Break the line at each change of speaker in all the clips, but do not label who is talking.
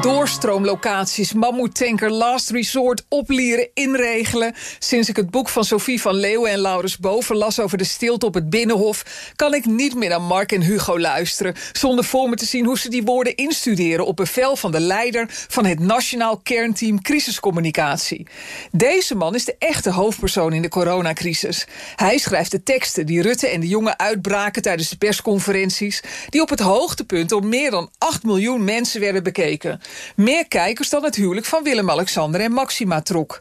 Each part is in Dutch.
Doorstroomlocaties, mammoetanker, last resort, oplieren, inregelen. Sinds ik het boek van Sophie van Leeuwen en Laurens Boven las over de stilte op het Binnenhof, kan ik niet meer naar Mark en Hugo luisteren, zonder voor me te zien hoe ze die woorden instuderen op bevel van de leider van het Nationaal Kernteam Crisiscommunicatie. Deze man is de echte hoofdpersoon in de coronacrisis. Hij schrijft de teksten die Rutte en de jongen uitbraken tijdens de persconferenties, die op het hoogtepunt door meer dan 8 miljoen mensen werden bekeken. Meer kijkers dan het huwelijk van Willem-Alexander en Maxima trok.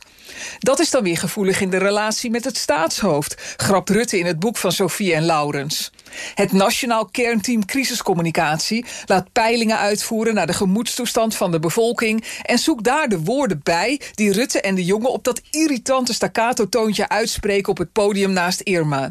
Dat is dan weer gevoelig in de relatie met het staatshoofd, grapt Rutte in het boek van Sophie en Laurens. Het Nationaal Kernteam Crisiscommunicatie laat peilingen uitvoeren naar de gemoedstoestand van de bevolking en zoekt daar de woorden bij die Rutte en de jongen op dat irritante staccato-toontje uitspreken op het podium naast Irma.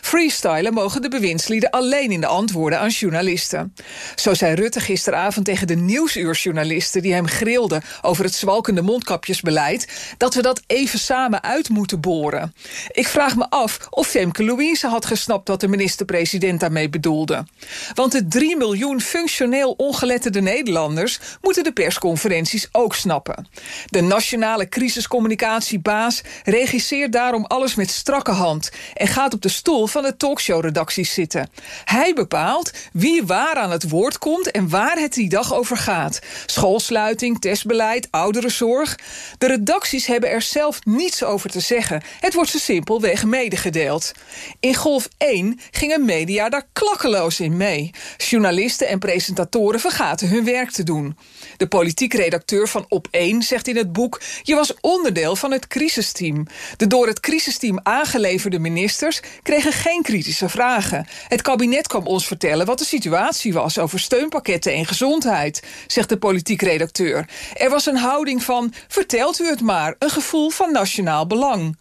Freestylen mogen de bewindslieden alleen in de antwoorden aan journalisten. Zo zei Rutte gisteravond tegen de nieuwsuurjournalisten die hem grilden over het zwalkende mondkapjesbeleid dat we dat even samen uit moeten boren. Ik vraag me af of Femke Louise had gesnapt wat de minister-president daarmee bedoelde. Want de 3 miljoen functioneel ongeletterde Nederlanders moeten de persconferenties ook snappen. De nationale crisiscommunicatiebaas regisseert daarom alles met strakke hand en gaat op de stoel van de talkshowredacties zitten. Hij bepaalt wie waar aan het woord komt en waar het die dag over gaat. Schoolsluiting, testbeleid, ouderenzorg. De redacties hebben er zelf niets over te zeggen. Het wordt ze simpelweg medegedeeld. In Golf 1 gingen media daar klakkeloos in mee. Journalisten en presentatoren vergaten hun werk te doen. De politiek redacteur van Op 1 zegt in het boek... je was onderdeel van het crisisteam. De door het crisisteam aangeleverde ministers kregen geen kritische vragen. Het kabinet kwam ons vertellen wat de situatie was... over steunpakketten en gezondheid, zegt de politiek redacteur. Er was een houding van, vertelt u het maar, een gevoel van nationaal belang.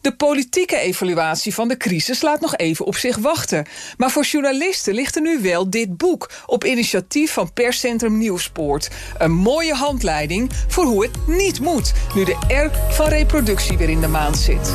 De politieke evaluatie van de crisis laat nog even op zich wachten. Maar voor journalisten ligt er nu wel dit boek... op initiatief van perscentrum Nieuwspoort. Een mooie handleiding voor hoe het niet moet... nu de R van reproductie weer in de maand zit.